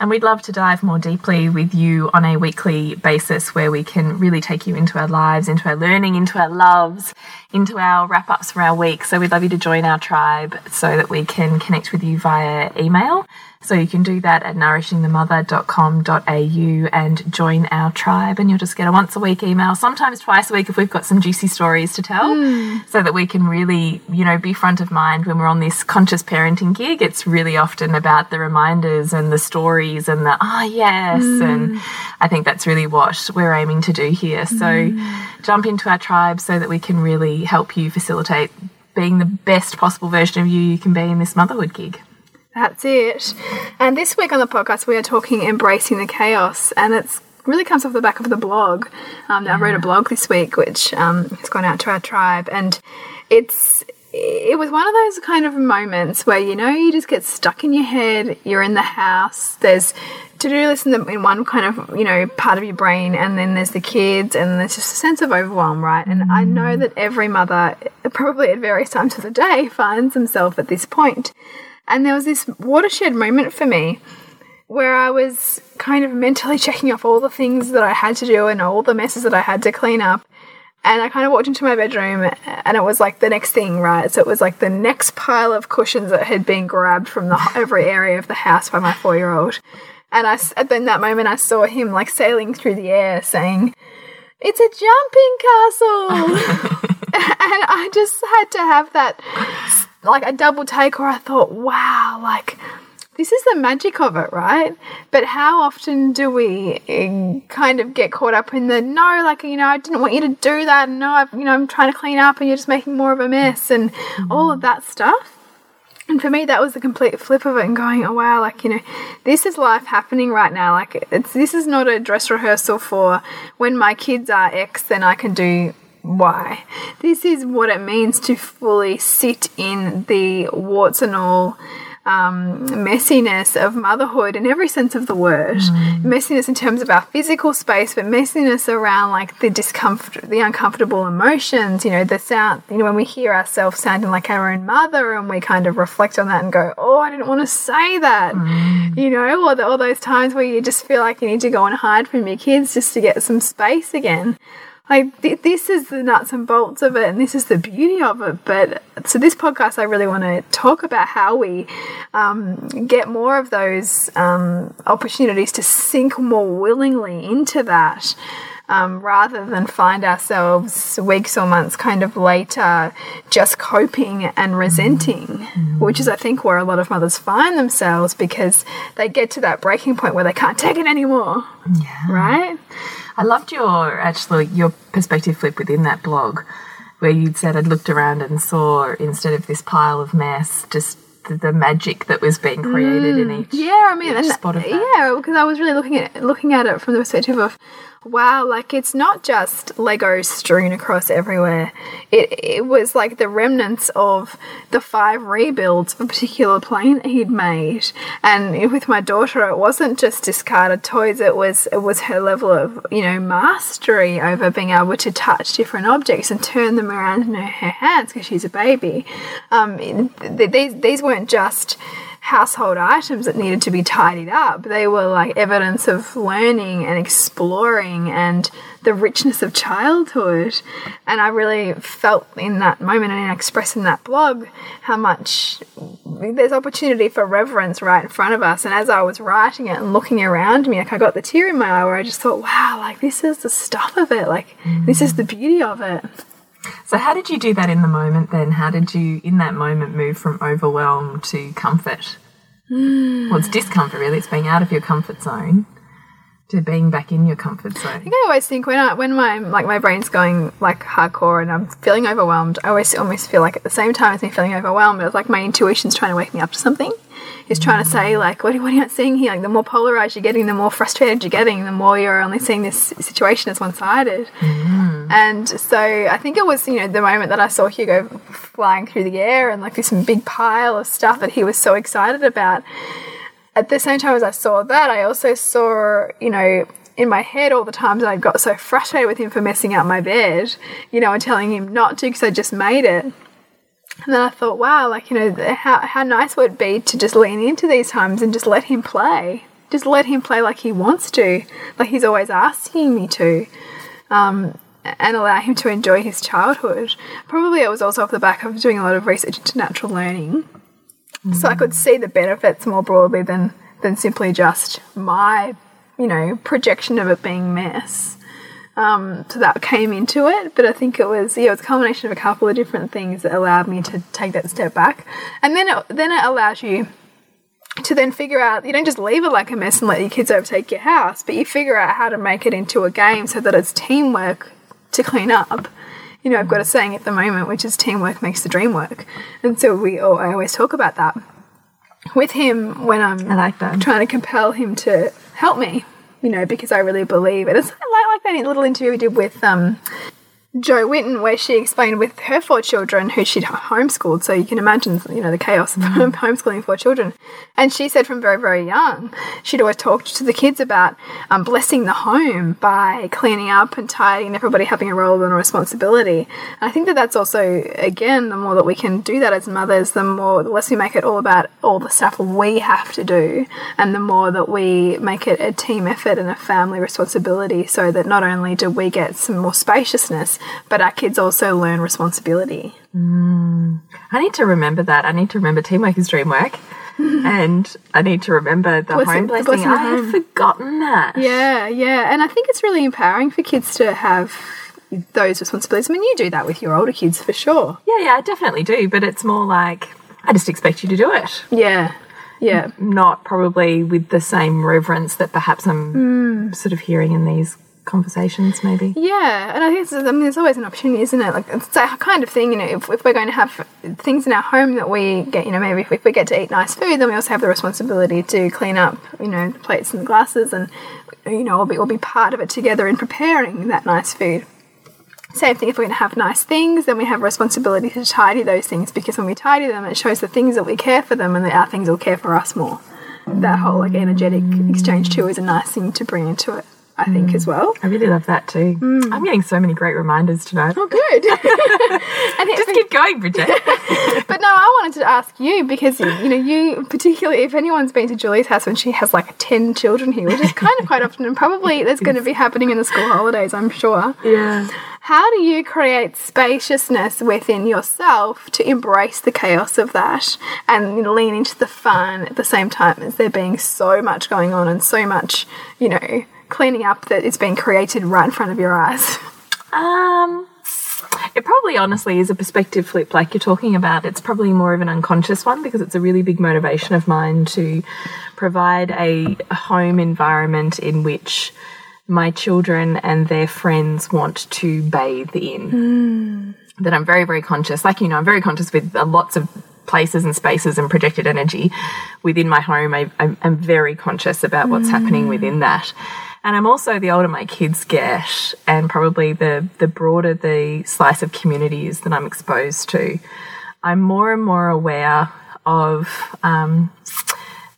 And we'd love to dive more deeply with you on a weekly basis where we can really take you into our lives, into our learning, into our loves, into our wrap ups for our week. So we'd love you to join our tribe so that we can connect with you via email. So you can do that at nourishingthemother.com.au and join our tribe, and you'll just get a once a week email, sometimes twice a week if we've got some juicy stories to tell, mm. so that we can really, you know, be front of mind when we're on this conscious parenting gig. It's really often about the reminders and the stories and the ah, oh, yes. Mm. And I think that's really what we're aiming to do here. So mm. jump into our tribe so that we can really help you facilitate being the best possible version of you you can be in this motherhood gig. That's it. And this week on the podcast, we are talking embracing the chaos, and it's really comes off the back of the blog. Um, yeah. I wrote a blog this week, which um, has gone out to our tribe, and it's it was one of those kind of moments where you know you just get stuck in your head. You're in the house. There's to do list in, the, in one kind of you know part of your brain, and then there's the kids, and there's just a sense of overwhelm, right? And I know that every mother, probably at various times of the day, finds themselves at this point. And there was this watershed moment for me where I was kind of mentally checking off all the things that I had to do and all the messes that I had to clean up. And I kind of walked into my bedroom and it was like the next thing, right? So it was like the next pile of cushions that had been grabbed from the, every area of the house by my four year old. And I, at that moment, I saw him like sailing through the air saying, It's a jumping castle. and I just had to have that like a double take, or I thought, wow, like this is the magic of it, right? But how often do we eh, kind of get caught up in the no, like you know, I didn't want you to do that, and no, I've, you know, I'm trying to clean up, and you're just making more of a mess, and mm-hmm. all of that stuff. And for me, that was the complete flip of it, and going, oh wow, like you know, this is life happening right now. Like it's this is not a dress rehearsal for when my kids are X, then I can do why. This is what it means to fully sit in the warts and all um, messiness of motherhood in every sense of the word. Mm. Messiness in terms of our physical space, but messiness around like the discomfort, the uncomfortable emotions. You know, the sound. You know, when we hear ourselves sounding like our own mother, and we kind of reflect on that and go, "Oh, I didn't want to say that." Mm. You know, or the, all those times where you just feel like you need to go and hide from your kids just to get some space again like th this is the nuts and bolts of it and this is the beauty of it but so this podcast i really want to talk about how we um, get more of those um, opportunities to sink more willingly into that um, rather than find ourselves weeks or months kind of later just coping and resenting, mm -hmm. which is, I think, where a lot of mothers find themselves because they get to that breaking point where they can't take it anymore. Yeah. Right? I loved your actually your perspective flip within that blog, where you'd said I'd looked around and saw instead of this pile of mess, just the, the magic that was being created mm, in each. Yeah, I mean, and, yeah, because I was really looking at looking at it from the perspective of wow, like it's not just Legos strewn across everywhere. It it was like the remnants of the five rebuilds of a particular plane that he'd made. And with my daughter, it wasn't just discarded toys. It was it was her level of you know mastery over being able to touch different objects and turn them around in her, her hands because she's a baby. Um, these these weren't just household items that needed to be tidied up. They were like evidence of learning and exploring and the richness of childhood. And I really felt in that moment and in expressing that blog how much there's opportunity for reverence right in front of us. And as I was writing it and looking around me, like I got the tear in my eye where I just thought, wow, like this is the stuff of it. Like this is the beauty of it. So, how did you do that in the moment then? How did you, in that moment, move from overwhelm to comfort? Mm. Well, it's discomfort, really. It's being out of your comfort zone to being back in your comfort zone. I think I always think when I, when my like my brain's going like hardcore and I'm feeling overwhelmed, I always almost feel like at the same time as me feeling overwhelmed, it's like my intuition's trying to wake me up to something. Is trying to say like, what, what are you not seeing here? Like the more polarized you're getting, the more frustrated you're getting, the more you're only seeing this situation as one sided. Mm. And so I think it was, you know, the moment that I saw Hugo flying through the air and like this big pile of stuff that he was so excited about. At the same time as I saw that, I also saw, you know, in my head all the times I got so frustrated with him for messing up my bed, you know, and telling him not to because I just made it. And then I thought, wow, like, you know, how, how nice would it be to just lean into these times and just let him play? Just let him play like he wants to, like he's always asking me to. Um, and allow him to enjoy his childhood. Probably it was also off the back of doing a lot of research into natural learning. So I could see the benefits more broadly than than simply just my, you know, projection of it being mess. Um, so that came into it, but I think it was yeah, it was a combination of a couple of different things that allowed me to take that step back, and then it, then it allows you to then figure out you don't just leave it like a mess and let your kids overtake your house, but you figure out how to make it into a game so that it's teamwork to clean up. You know, I've got a saying at the moment, which is teamwork makes the dream work, and so we all, I always talk about that with him when I'm I like that. trying to compel him to help me. You know, because I really believe it. It's like, like that little interview we did with um, Joe Winton, where she explained with her four children who she'd homeschooled. So you can imagine, you know, the chaos of homeschooling four children. And she said from very, very young, she'd always talked to the kids about um, blessing the home by cleaning up and tidying, and everybody having a role and a responsibility. And I think that that's also, again, the more that we can do that as mothers, the more, the less we make it all about all the stuff we have to do, and the more that we make it a team effort and a family responsibility, so that not only do we get some more spaciousness, but our kids also learn responsibility. I need to remember that. I need to remember teamwork is dream work. and I need to remember the Blessing- home blessing. I had forgotten that. Yeah, yeah. And I think it's really empowering for kids to have those responsibilities. I mean, you do that with your older kids for sure. Yeah, yeah, I definitely do. But it's more like I just expect you to do it. Yeah, yeah. Not probably with the same reverence that perhaps I'm Hmm. sort of hearing in these conversations, maybe. Yeah, and I think it's, I mean, there's always an opportunity, isn't it? Like it's that kind of thing, you know. If, if we're going to have things in our home that we get, you know, maybe if, if we get to eat nice food, then we also have the responsibility to clean up, you know, the plates and the glasses, and you know, we'll be, we'll be part of it together in preparing that nice food. Same thing if we're going to have nice things, then we have responsibility to tidy those things because when we tidy them, it shows the things that we care for them and that our things will care for us more. That whole like energetic exchange too is a nice thing to bring into it, I think, as well. I really love that too. Hmm. I'm getting so many great reminders tonight. Oh, good. and Just keep going, Bridget. but no, I wanted to ask you because you know you particularly if anyone's been to Julie's house when she has like ten children here, which is kind of quite often, and probably that's going to be happening in the school holidays, I'm sure. yeah. How do you create spaciousness within yourself to embrace the chaos of that and you know, lean into the fun at the same time as there being so much going on and so much, you know, cleaning up that is being created right in front of your eyes? Um, it probably honestly is a perspective flip, like you're talking about. It's probably more of an unconscious one because it's a really big motivation of mine to provide a, home environment in which my children and their friends want to bathe in. That I'm very, very conscious. Like, you know, I'm very conscious with uh, lots of places and spaces and projected energy within my home. I, I'm very conscious about what's happening within that. And I'm also the older my kids get, and probably the the broader the slice of community is that I'm exposed to, I'm more and more aware of um,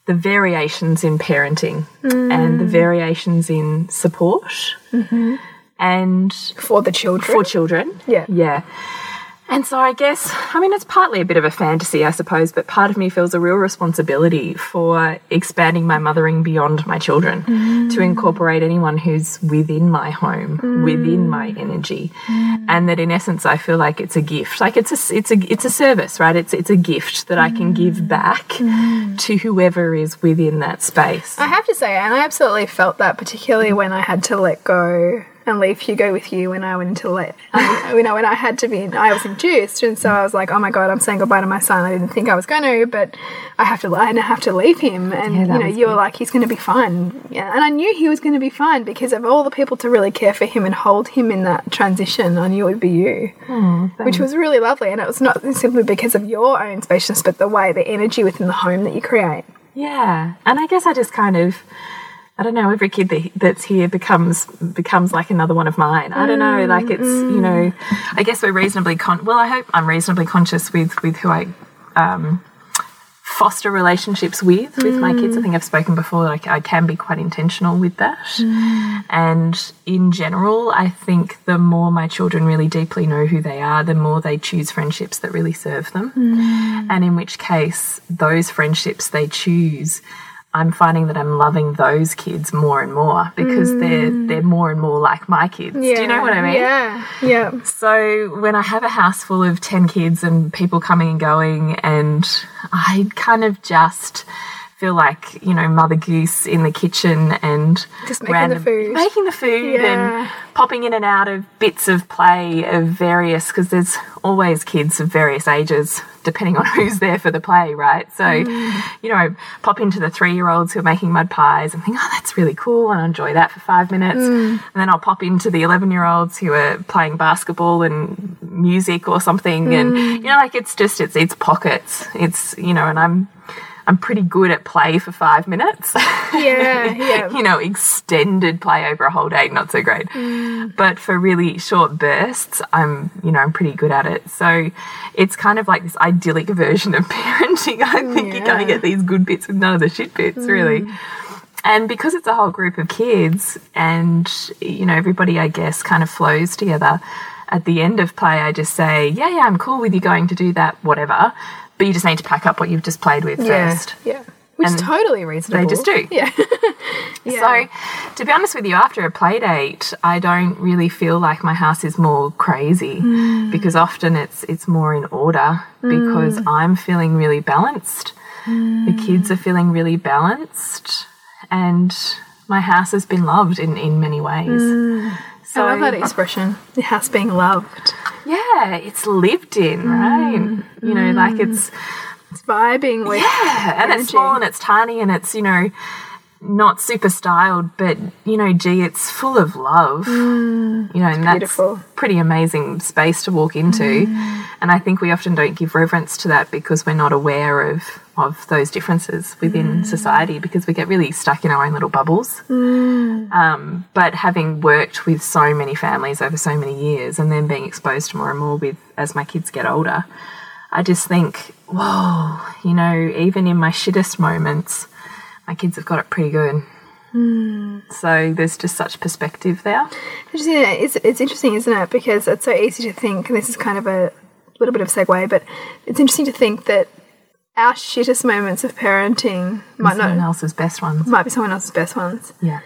the variations in parenting and the variations in support and For the children. for children. Yeah. Yeah. And so I guess, I mean, it's partly a bit of a fantasy, I suppose, but part of me feels a real responsibility for expanding my mothering beyond my children, to mm. incorporate anyone who's within my home, within my mm. energy, mm. and that in essence, I feel like it's a gift, like it's a it's a it's a service, right? It's it's a gift that I can give back to whoever is within that space. I have to say, and I absolutely felt that, particularly when I had to let go and leave Hugo with you when I went into le um, you know when I had to be I was induced and so I was like oh my god I'm saying goodbye to my son. I didn't think I was going to but I have to I have to leave him. And Yeah, you know you were like he's going to be fine. Yeah and I knew he was going to be fine because of all the people to really care for him and hold him in that transition I knew it would be you which was really lovely. And it was not simply because of your own spaciousness but the way the energy within the home that you create. Yeah, and I guess I just kind of, I don't know, every kid that, that's here becomes becomes like another one of mine. I don't know, mm, like it's you mm. know, I guess we're reasonably con. Well, I hope I'm reasonably conscious with with who I um, foster relationships with with my kids. I mm. think I've spoken before. Like I can be quite intentional with that, and in general, I think the more my children really deeply know who they are, the more they choose friendships that really serve them. And in which case, those friendships they choose, I'm finding that I'm loving those kids more and more because they're mm. they're more and more like my kids. Do you know what I mean? yeah yeah So when I have a house full of 10 kids and people coming and going, and I kind of just feel like, you know, Mother Goose in the kitchen and Just making the food. Making the food Yeah. and popping in and out of bits of play of various, because there's always kids of various ages depending on who's there for the play, right? So, Mm. you know, pop into the three year olds who are making mud pies and think, oh, that's really cool, and enjoy that for five minutes. Mm. And then I'll pop into the 11 year olds who are playing basketball and music or something. And, Mm. you know, like it's just, it's, it's pockets. It's, you know, and I'm, I'm pretty good at play for five minutes. yeah yeah you know, extended play over a whole day, not so great. Mm. But for really short bursts, I'm, you know, I'm pretty good at it. So it's kind of like this idyllic version of parenting. I think you kind Yeah. of get these good bits with none of the shit bits, really. And because it's a whole group of kids and, you know, everybody, I guess, kind of flows together, at the end of play, I just say, yeah, yeah, I'm cool with you going to do that, whatever. But you just need to pack up what you've just played with yeah first. yeah. Which is And totally reasonable. They just do. yeah. So, to be honest with you, after a play date, I don't really feel like my house is more crazy hmm. because often it's it's more in order because hmm. I'm feeling really balanced. The hmm. kids are feeling really balanced, and my house has been loved in in many ways. So I love that expression the house being loved yeah, it's lived in, right? Mm. You know, like it's it's vibing with Yeah, and it's small and it's tiny and it's, you know, not super styled, but, you know, gee, it's full of love. Mm. you know, and that's pretty amazing space to walk into. Mm. And I think we often don't give reverence to that because we're not aware of, of those differences within mm. society because we get really stuck in our own little bubbles. Um, but having worked with so many families over so many years and then being exposed to more and more with as my kids get older, I just think, whoa, you know, even in my shittest moments, my kids have got it pretty good. Hmm. So there's just such perspective there. Interesting, isn't it? It's, it's interesting, isn't it? Because it's so easy to think, and this is kind of a little bit of a segue, but it's interesting to think that our shittest moments of parenting might Someone not else's best ones. might be someone else's best ones. Yeah.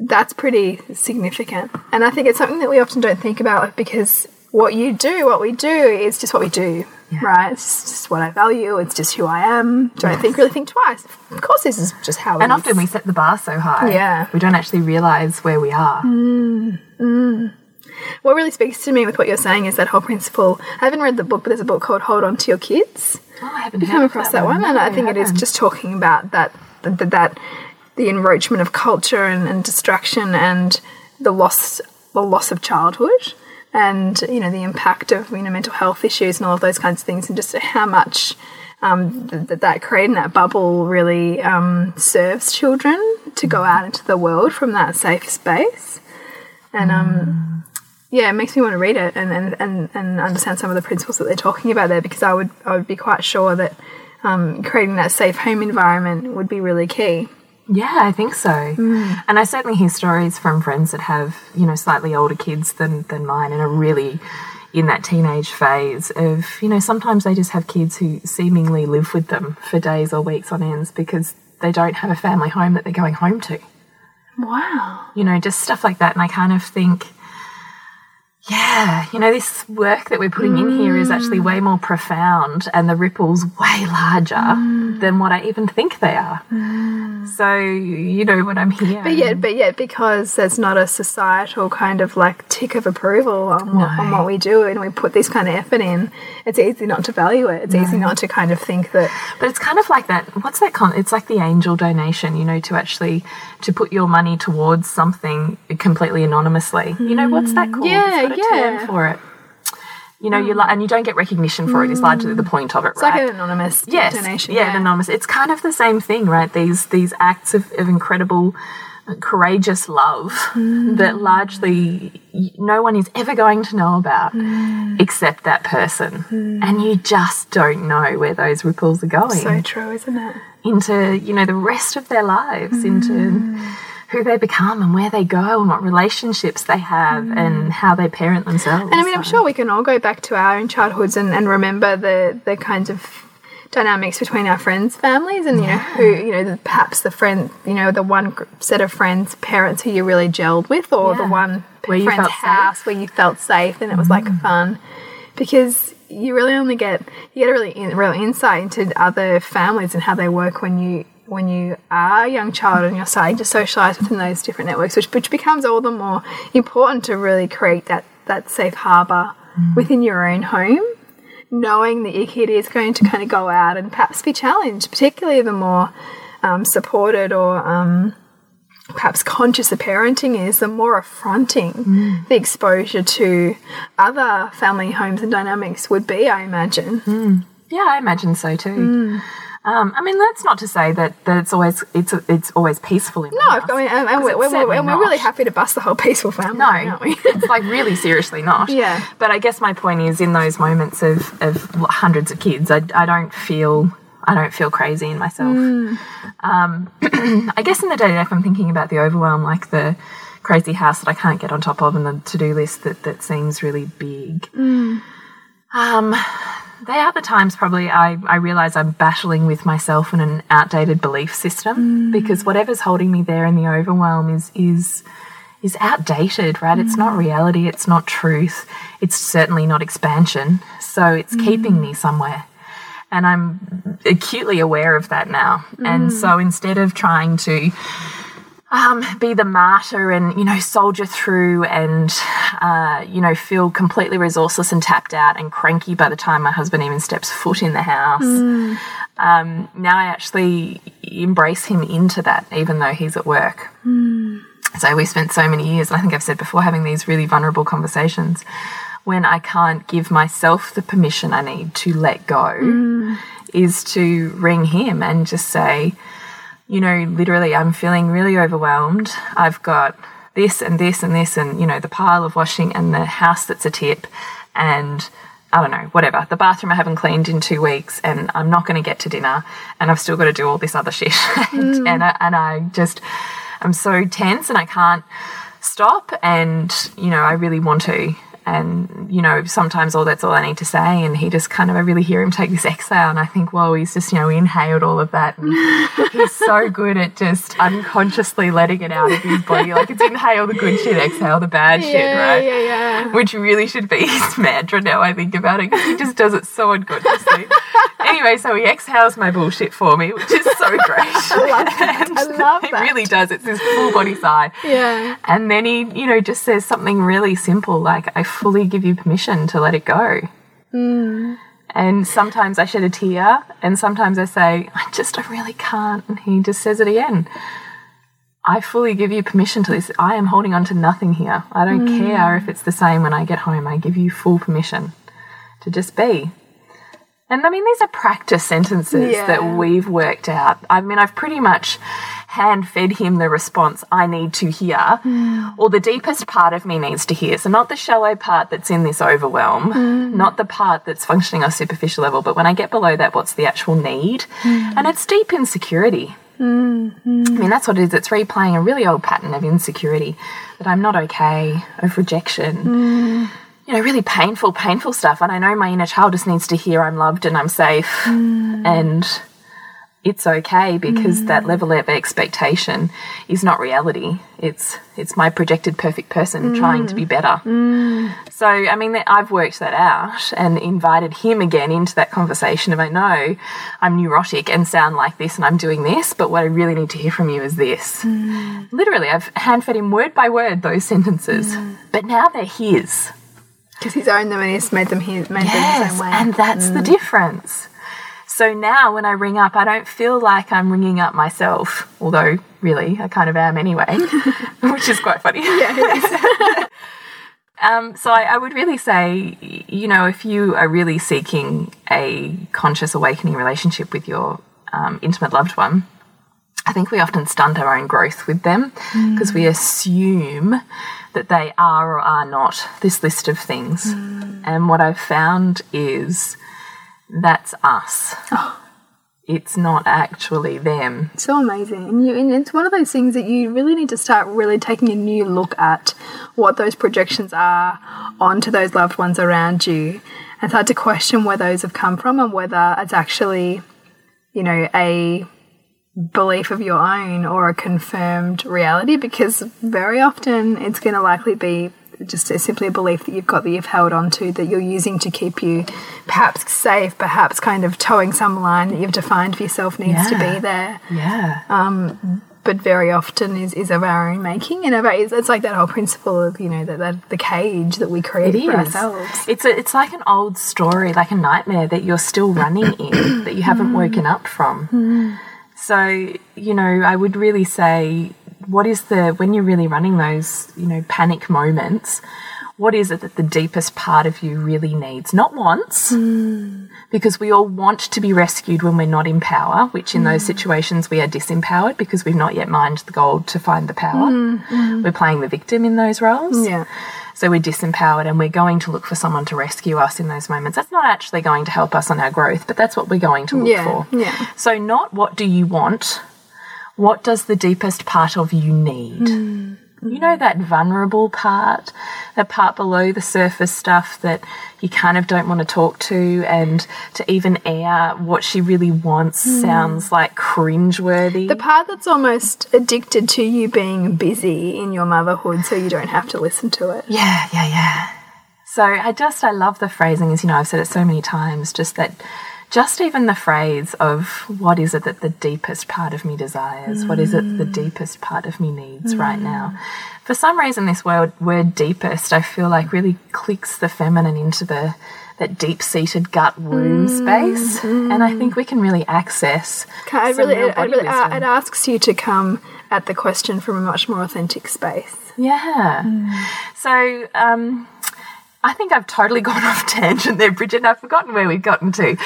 That's pretty significant, and I think it's something that we often don't think about because what you do, what we do, is just what we do, right? It's just what I value. It's just who I am. Don't think really think twice. Of course, this is just how. it And is. often we set the bar so high. Yeah. We don't actually realize where we are. Mm, mm. What really speaks to me with what you're saying is that whole principle. I haven't read the book, but there's a book called Hold On to Your Kids. Oh, I haven't come across that, one, and I think it is just talking about that that, that the encroachment of culture and, and distraction and the loss the loss of childhood and you know the impact of you know mental health issues and all of those kinds of things and just how much um, that that creating that bubble really um, serves children to go out into the world from that safe space and um, yeah, it makes me want to read it and, and, and, and understand some of the principles that they're talking about there because I would I would be quite sure that um, creating that safe home environment would be really key. Yeah, I think so. Mm. And I certainly hear stories from friends that have, you know, slightly older kids than, than mine and are really in that teenage phase of, you know, sometimes they just have kids who seemingly live with them for days or weeks on ends because they don't have a family home that they're going home to. Wow. You know, just stuff like that. And I kind of think, yeah, you know, this work that we're putting in here is actually way more profound and the ripples way larger Mm. than what I even think they are. So, you know, what I'm here. But yet, but yet, because there's not a societal kind of like tick of approval on what, on what we do, and we put this kind of effort in, it's easy not to value it. It's easy not to kind of think that. But it's kind of like that. What's that? Con it's like the angel donation, you know, to actually to put your money towards something completely anonymously. You know, what's that called? Yeah, it's got a yeah. term for it. You know, you like, and you don't get recognition for it. Is largely the hmm. point of it, It's right? like an anonymous yes, donation. yeah, an anonymous. It's kind of the same thing, right? These these acts of, of incredible, uh, courageous love hmm. that largely no one is ever going to know about hmm. except that person, and you just don't know where those ripples are going So true, isn't it? into you know the rest of their lives, into who they become and where they go and what relationships they have and how they parent themselves. And I mean, I'm sure we can all go back to our own childhoods and, and remember the the kinds of dynamics between our friends' families, and you know who you know the, perhaps the friend you know the one set of friends parents who you really gelled with, or the one Where you friend's felt safe. Mm. house where you felt safe and it was like fun, because you really only get you get a really in, real insight into other families and how they work when you when you are a young child and you're starting to socialize within those different networks, which which becomes all the more important to really create that that safe harbor within your own home, knowing that your kid is going to kind of go out and perhaps be challenged, particularly the more um, supported or um, perhaps conscious the parenting is, the more affronting the exposure to other family homes and dynamics would be, I imagine. Yeah, I imagine so too. Um, I mean, that's not to say that, that it's always it's it's always peaceful in No, the I house. mean, and, and, we're, we're, and we're really happy to bust the whole peaceful family, No, aren't we? it's like really seriously not. Yeah. But I guess my point is, in those moments of, of hundreds of kids, I, I don't feel I don't feel crazy in myself. Um, I guess in the day to day, I'm thinking about the overwhelm, like the crazy house that I can't get on top of, and the to do list that that seems really big. Um, they are the times probably I, I realize I'm battling with myself in an outdated belief system mm. because whatever's holding me there in the overwhelm is is is outdated, right? It's not mm. reality, it's not truth, it's certainly not expansion. So it's mm. keeping me somewhere. And I'm acutely aware of that now. And so instead of trying to um, be the martyr and you know soldier through and uh, you know feel completely resourceless and tapped out and cranky by the time my husband even steps foot in the house. Um, now I actually embrace him into that, even though he's at work. So we spent so many years, and I think I've said before, having these really vulnerable conversations when I can't give myself the permission I need to let go is to ring him and just say, you know, literally, I'm feeling really overwhelmed. I've got this and this and this, and, you know, the pile of washing and the house that's a tip, and I don't know, whatever. The bathroom I haven't cleaned in two weeks, and I'm not going to get to dinner, and I've still got to do all this other shit. and, mm. and, I, and I just, I'm so tense and I can't stop, and, you know, I really want to. And, you know, sometimes all that's all I need to say. And he just kind of, I really hear him take this exhale. And I think, whoa, he's just, you know, inhaled all of that. And he's so good at just unconsciously letting it out of his body. Like it's inhale the good shit, exhale the bad shit, right? yeah, yeah. Which really should be his mantra now I think about it because he just does it so unconsciously. anyway, so he exhales my bullshit for me, which is so great. I love, I love It really does. It's this full body sigh. Yeah. And then he, you know, just says something really simple like, I fully give you permission to let it go. Hmm. And sometimes I shed a tear, and sometimes I say, I just, I really can't. And he just says it again. I fully give you permission to this. I am holding on to nothing here. I don't hmm. care if it's the same when I get home. I give you full permission to just be. And I mean, these are practice sentences Yeah. that we've worked out. I mean, I've pretty much hand fed him the response I need to hear, mm. or the deepest part of me needs to hear. So, not the shallow part that's in this overwhelm, mm. not the part that's functioning on a superficial level, but when I get below that, what's the actual need? Mm. And it's deep insecurity. Mm-hmm. I mean, that's what it is. It's replaying a really old pattern of insecurity that I'm not okay, of rejection. You know, really painful, painful stuff. And I know my inner child just needs to hear I'm loved and I'm safe. Mm. And it's okay because that mm. level of expectation is not reality. It's it's my projected perfect person mm. trying to be better. So I mean, I've worked that out and invited him again into that conversation of I know I'm neurotic and sound like this and I'm doing this, but what I really need to hear from you is this. Literally, I've hand fed him word by word those sentences, but now they're his. Because he's owned them and he's made them his, made them his Yes, own way. and that's the difference. So now when I ring up, I don't feel like I'm ringing up myself, although really I kind of am anyway, which is quite funny. yeah, Um, so I, I would really say, you know, if you are really seeking a conscious awakening relationship with your um, intimate loved one, I think we often stunt our own growth with them because we assume that they are or are not this list of things. Mm. And what I've found is that's us. Oh. It's not actually them. so amazing. And, you, and it's one of those things that you really need to start really taking a new look at what those projections are onto those loved ones around you and start to question where those have come from and whether it's actually, you know, a belief of your own or a confirmed reality because very often it's going to likely be just a, simply a belief that you've got that you've held on to that you're using to keep you perhaps safe perhaps kind of towing some line that you've defined for yourself needs to be there Yeah. Um, but very often is, is of our own making and our, it's, it's like that whole principle of you know that, that the cage that we create It for is. ourselves It's a, it's like an old story, like a nightmare that you're still running in that you haven't woken up from. So you know, I would really say, what is the when you're really running those you know panic moments? What is it that the deepest part of you really needs? Not wants, hmm. because we all want to be rescued when we're not in power, which in those hmm. situations we are disempowered because we've not yet mined the gold to find the power. Hmm. We're playing the victim in those roles. yeah So we're disempowered and we're going to look for someone to rescue us in those moments. That's not actually going to help us on our growth, but that's what we're going to look Yeah, for. yeah. So, not what do you want, what does the deepest part of you need? Hmm. You know, that vulnerable part, that part below the surface stuff that you kind of don't want to talk to, and to even air what she really wants hmm. sounds like cringeworthy. The part that's almost addicted to you being busy in your motherhood so you don't have to listen to it Yeah, yeah, yeah. So I just I love the phrasing as you know I've said it so many times just that just even the phrase of what is it that the deepest part of me desires? What is it the mm. deepest part of me needs right now? Mm. For some reason this word word deepest I feel like really clicks the feminine into the that deep-seated gut womb mm. space. And I think we can really access Okay, I really, it, it, really uh, it asks you to come at the question from a much more authentic space. Yeah. So um, I think I've totally gone off tangent there, Bridget. I've forgotten where we've gotten to.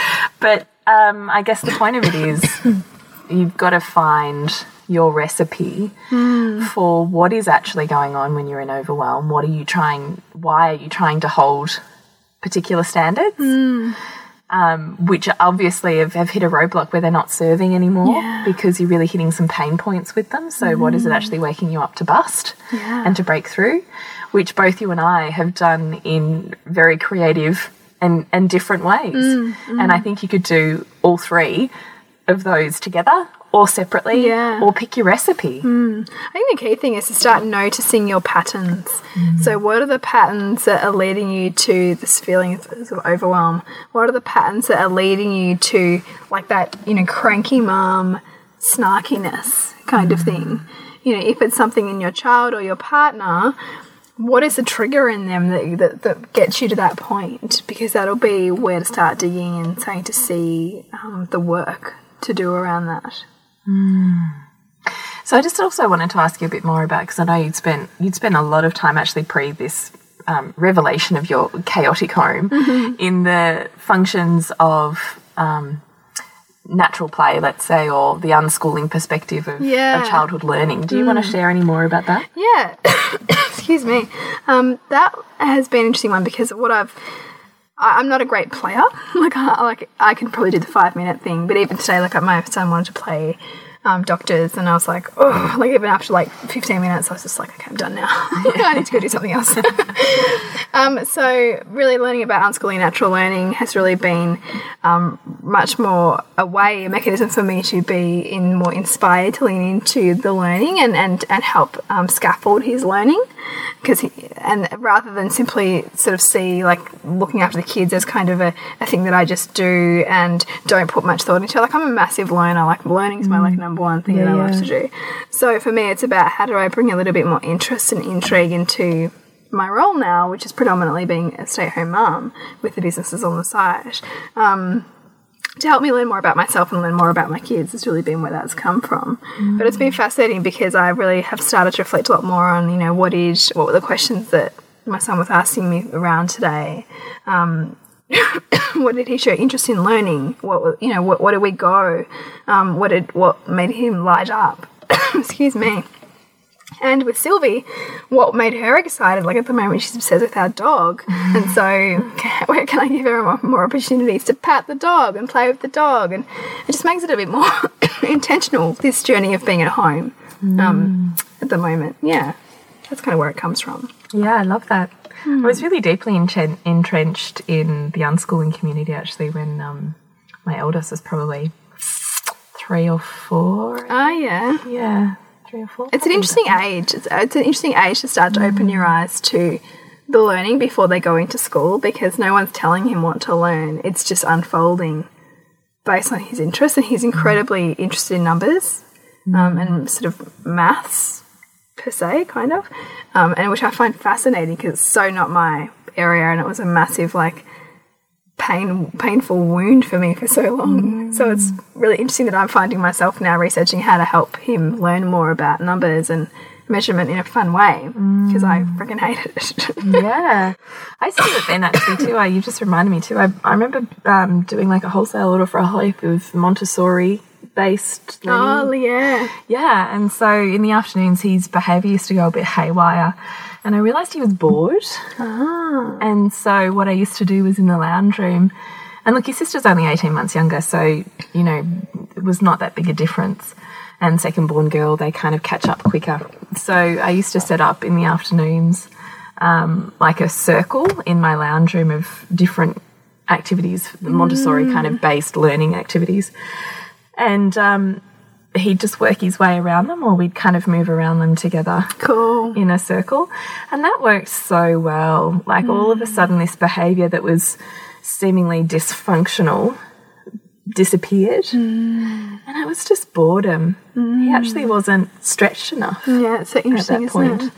But um, I guess the point of it is you've got to find your recipe for what is actually going on when you're in overwhelm. What are you trying? Why are you trying to hold particular standards? Um, which obviously have, have hit a roadblock where they're not serving anymore because you're really hitting some pain points with them. So, what is it actually waking you up to bust and to break through? Which both you and I have done in very creative and, and different ways. Mm, and I mm. think you could do all three of those together or separately Yeah. or pick your recipe. Mm. I think the key thing is to start noticing your patterns. So, what are the patterns that are leading you to this feeling of, of overwhelm? What are the patterns that are leading you to like that, you know, cranky mom snarkiness kind of thing? You know, if it's something in your child or your partner, what is the trigger in them that, that, that gets you to that point? Because that'll be where to start digging and starting to see um, the work to do around that. So I just also wanted to ask you a bit more about because I know you'd spent you'd spent a lot of time actually pre this um, revelation of your chaotic home in the functions of um, natural play, let's say, or the unschooling perspective of, Yeah. of childhood learning. Do you want to share any more about that? Yeah, excuse me. Um, that has been an interesting one because what I've, I, I'm not a great player. Like, I, like I can probably do the five minute thing, but even today, like my son wanted to play um, doctors, and I was like, oh, like even after like 15 minutes, I was just like, okay, I'm done now. I need to go do something else. um, so really learning about unschooling natural learning has really been um, much more a way, a mechanism for me to be in more inspired to lean into the learning and and and help um, scaffold his learning because and rather than simply sort of see like looking after the kids as kind of a, a thing that I just do and don't put much thought into like I'm a massive learner like learning is my like number one thing Yeah, that I love yeah. to do. So for me it's about how do I bring a little bit more interest and intrigue into my role now which is predominantly being a stay-at-home mum with the businesses on the side um, to help me learn more about myself and learn more about my kids has really been where that's come from. But it's been fascinating because I really have started to reflect a lot more on, you know, what is what were the questions that my son was asking me around today. Um, what did he show interest in learning? What you know, what, what did we go? Um, what did what made him light up? Excuse me. And with Sylvie, what made her excited, like at the moment she's obsessed with our dog. And so, where can I give her more, opportunities to pat the dog and play with the dog? And it just makes it a bit more intentional, this journey of being at home um, at the moment. Yeah, that's kind of where it comes from. Yeah, I love that. I was really deeply entrenched in the unschooling community actually when um, my eldest was probably three or four. Ah, yeah. Yeah, three or four. It's an interesting age. It's, it's an interesting age to start to open your eyes to the learning before they go into school because no one's telling him what to learn. It's just unfolding based on his interests, and he's incredibly interested in numbers um, and sort of maths per se, kind of, um, and which I find fascinating because it's so not my area, and it was a massive like pain painful wound for me for so long. So it's really interesting that I'm finding myself now researching how to help him learn more about numbers and measurement in a fun way because I freaking hated it. yeah, I see it then actually too. I, you just reminded me too. I, I remember um, doing like a wholesale order for a whole heap of Montessori based learning oh yeah. Yeah, and so in the afternoons, his behaviour used to go a bit haywire. And I realised he was bored. And so what I used to do was in the lounge room. And look, his sister's only 18 months younger, so, you know, it was not that big a difference. And second born girl, they kind of catch up quicker. So I used to set up in the afternoons um, like a circle in my lounge room of different activities, Montessori kind of based learning activities. And um, he'd just work his way around them, or we'd kind of move around them together Cool. in a circle. And that worked so well. Like all of a sudden, this behavior that was seemingly dysfunctional disappeared. And it was just boredom. He actually wasn't stretched enough Yeah, it's so at interesting, that isn't point.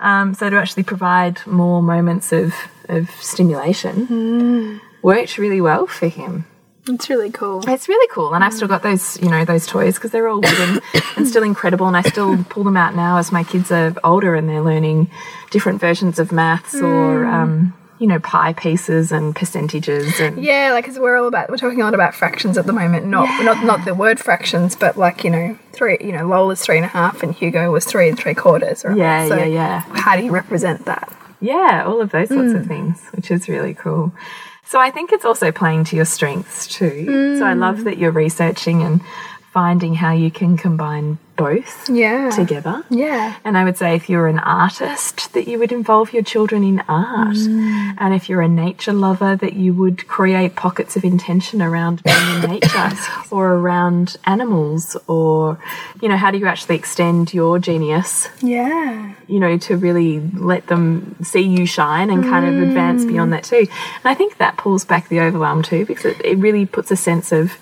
Um, so to actually provide more moments of, of stimulation worked really well for him. It's really cool. It's really cool, and I've still got those, you know, those toys because they're all wooden and still incredible. And I still pull them out now as my kids are older and they're learning different versions of maths or, um, you know, pie pieces and percentages and Yeah, like 'cause we're all about we're talking a lot about fractions at the moment. Not not not the word fractions, but like you know three. You know, Lola's three and a half, and Hugo was three and three quarters. Right? Yeah, So yeah, yeah. How do you represent that? yeah, all of those sorts of mm. things, which is really cool. So I think it's also playing to your strengths too. So I mm. love that you're researching and finding how you can combine both Yeah. together. Yeah. And I would say if you're an artist, that you would involve your children in art. Mm. And if you're a nature lover, that you would create pockets of intention around being in nature or around animals. Or, you know, how do you actually extend your genius, Yeah. you know, to really let them see you shine and kind of advance beyond mm. that too. And I think that pulls back the overwhelm too, because it, it really puts a sense of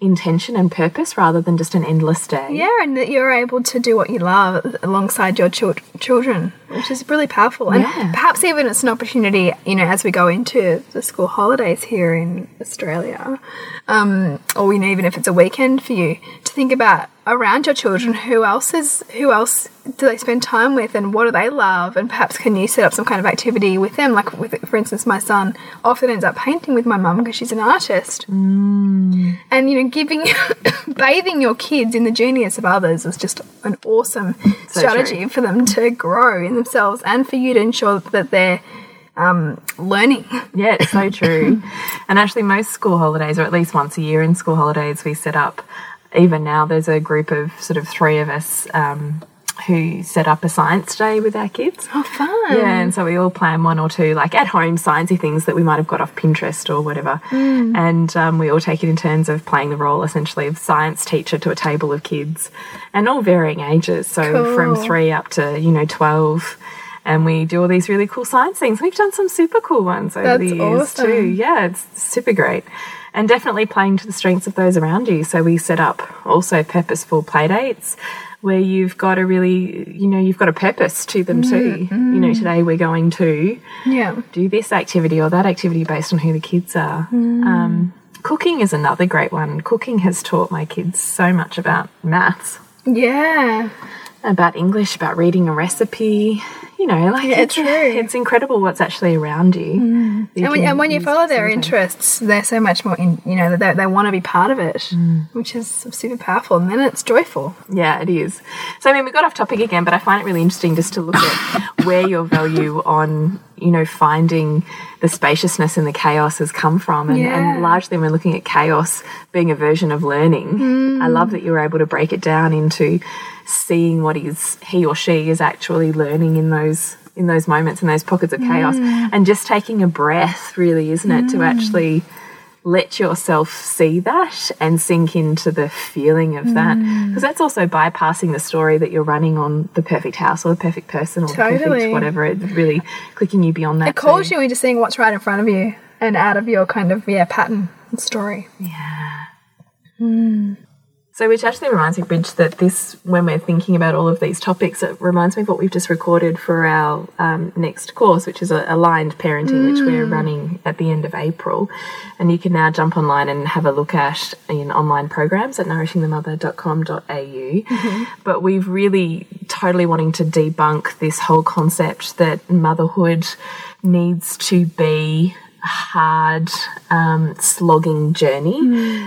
intention and purpose rather than just an endless day. Yeah, and that you're able to do what you love alongside your chil children, which is really powerful. And Yeah. perhaps even it's an opportunity, you know, as we go into the school holidays here in Australia, um, or you know, even if it's a weekend for you, to think about around your children who else is who else do they spend time with and what do they love? And perhaps can you set up some kind of activity with them? Like with for instance my son often ends up painting with my mum because she's an artist. And you know giving bathing your kids in the genius of others is just an awesome So strategy true. for them to grow in themselves and for you to ensure that they're um, learning. Yeah, it's so true. and actually, most school holidays, or at least once a year in school holidays, we set up even now, there's a group of sort of three of us um, who set up a science day with our kids. Oh, fun. Yeah, and so we all plan one or two like at home sciencey things that we might have got off Pinterest or whatever, Mm. and um, we all take it in turns of playing the role essentially of science teacher to a table of kids, and all varying ages. So from three up to you know twelve. And we do all these really cool science things. We've done some super cool ones over That's the years awesome. too. Yeah, it's super great. And definitely playing to the strengths of those around you. So we set up also purposeful play dates where you've got a really, you know, you've got a purpose to them too. Mm, you know, mm. today we're going to Yeah. do this activity or that activity based on who the kids are. Mm. Um, cooking is another great one. Cooking has taught my kids so much about maths, Yeah. about English, about reading a recipe. You know, like Yeah, it's, true. it's incredible what's actually around you. that And when, and when you follow their sometimes. interests, they're so much more in, you know, they, they want to be part of it, Mm. which is super powerful. And then it's joyful. Yeah, it is. So I mean, we got off topic again, but I find it really interesting just to look at where your value on you know finding the spaciousness and the chaos has come from, and, Yeah. and largely when looking at chaos being a version of learning. I mm. love that you're able to break it down into seeing what is he or she is actually learning in those in those moments in those pockets of chaos, and just taking a breath. Really, isn't it to mm. actually let yourself see that and sink into the feeling of that. Mm. Because that's also bypassing the story that you're running on the perfect house or the perfect person or the perfect whatever it really clicking you beyond that It calls too. you into seeing what's right in front of you and out of your kind of, yeah, pattern and story. Hmm. So which actually reminds me bridge that this when we're thinking about all of these topics it reminds me of what we've just recorded for our um, next course which is a aligned parenting which we're running at the end of april. And you can now jump online and have a look at in online programs at nourishingthemother.com.au but we've really totally wanting to debunk this whole concept that motherhood needs to be hard um, slogging journey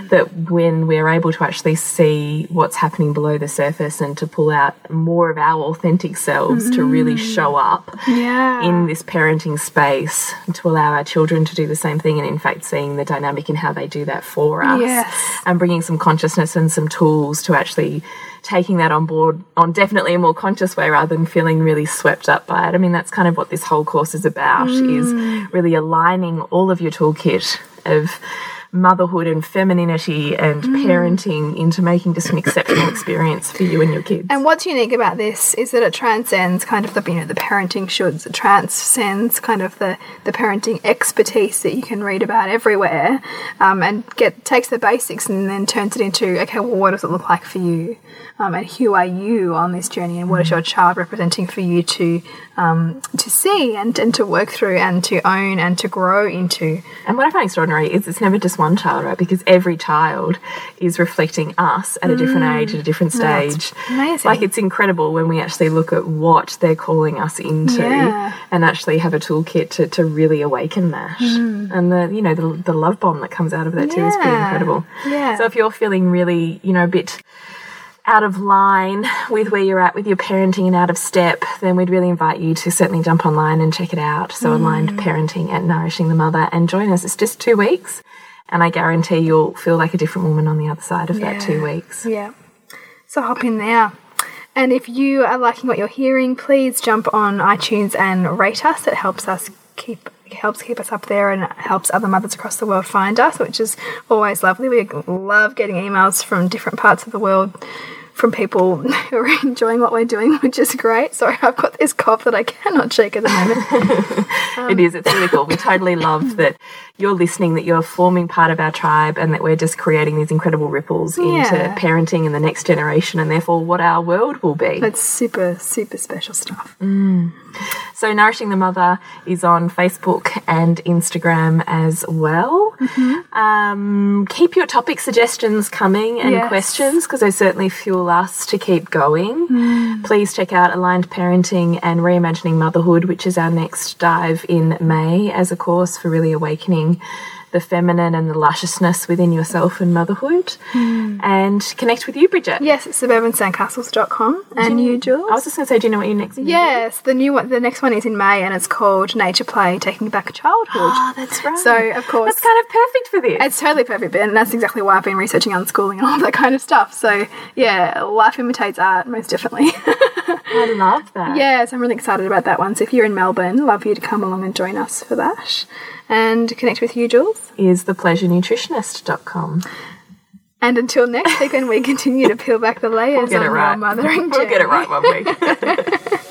that when we're able to actually see what's happening below the surface and to pull out more of our authentic selves to really show up Yeah. in this parenting space to allow our children to do the same thing and in fact seeing the dynamic in how they do that for us Yes. and bringing some consciousness and some tools to actually taking that on board on definitely a more conscious way rather than feeling really swept up by it. I mean that's kind of what this whole course is about is mm. really aligning all of your toolkit of motherhood and femininity and parenting into making just an exceptional experience for you and your kids. And what's unique about this is that it transcends kind of the you know the parenting shoulds. It transcends kind of the the parenting expertise that you can read about everywhere, um, and get takes the basics and then turns it into okay, well, what does it look like for you, um, and who are you on this journey, and what is your child representing for you to um, to see and and to work through and to own and to grow into. And what I find extraordinary is it's never just one child, right? Because every child is reflecting us at a different age, at a different stage. amazing. Like it's incredible when we actually look at what they're calling us into Yeah. and actually have a toolkit to, to really awaken that. And the you know, the, the love bomb that comes out of that too is pretty incredible. Yeah. So if you're feeling really, you know, a bit out of line with where you're at with your parenting and out of step, then we'd really invite you to certainly jump online and check it out. So, Mm. aligned parenting at Nourishing the Mother and join us. It's just two weeks, and I guarantee you'll feel like a different woman on the other side of that two weeks. Yeah. So hop in there. And if you are liking what you're hearing, please jump on iTunes and rate us. It helps us keep helps keep us up there and helps other mothers across the world find us, which is always lovely. We love getting emails from different parts of the world from people who are enjoying what we're doing, which is great. Sorry, I've got this cough that I cannot shake at the moment. it is. It's really cool. We totally love that you're listening, that you're forming part of our tribe, and that we're just creating these incredible ripples into parenting and the next generation, and therefore what our world will be. It's super, super special stuff. Mm. So, Nourishing the Mother is on Facebook and Instagram as well. Mm-hmm. Um, keep your topic suggestions coming and Yes. questions because they certainly fuel us to keep going. Mm. Please check out Aligned Parenting and Reimagining Motherhood, which is our next dive in May as a course for really awakening the feminine and the lusciousness within yourself and motherhood. Hmm. And connect with you, Bridget. Yes, it's suburbansandcastles.com. And you, Jules? I was just going to say, do you know what your next? Yes, the new one. The next one is in May, and it's called Nature Play: Taking Back Childhood. Oh, that's right. So, of course, that's kind of perfect for this. It's totally perfect, and that's exactly why I've been researching unschooling and all that kind of stuff. So, yeah, life imitates art, most definitely. I love that. yes, I'm really excited about that one. So, if you're in Melbourne, love you to come along and join us for that. And connect with you, Jules. Is thepleasurenutritionist.com. And until next week, when we continue to peel back the layers We'll get on it right. mothering We'll get it right one week.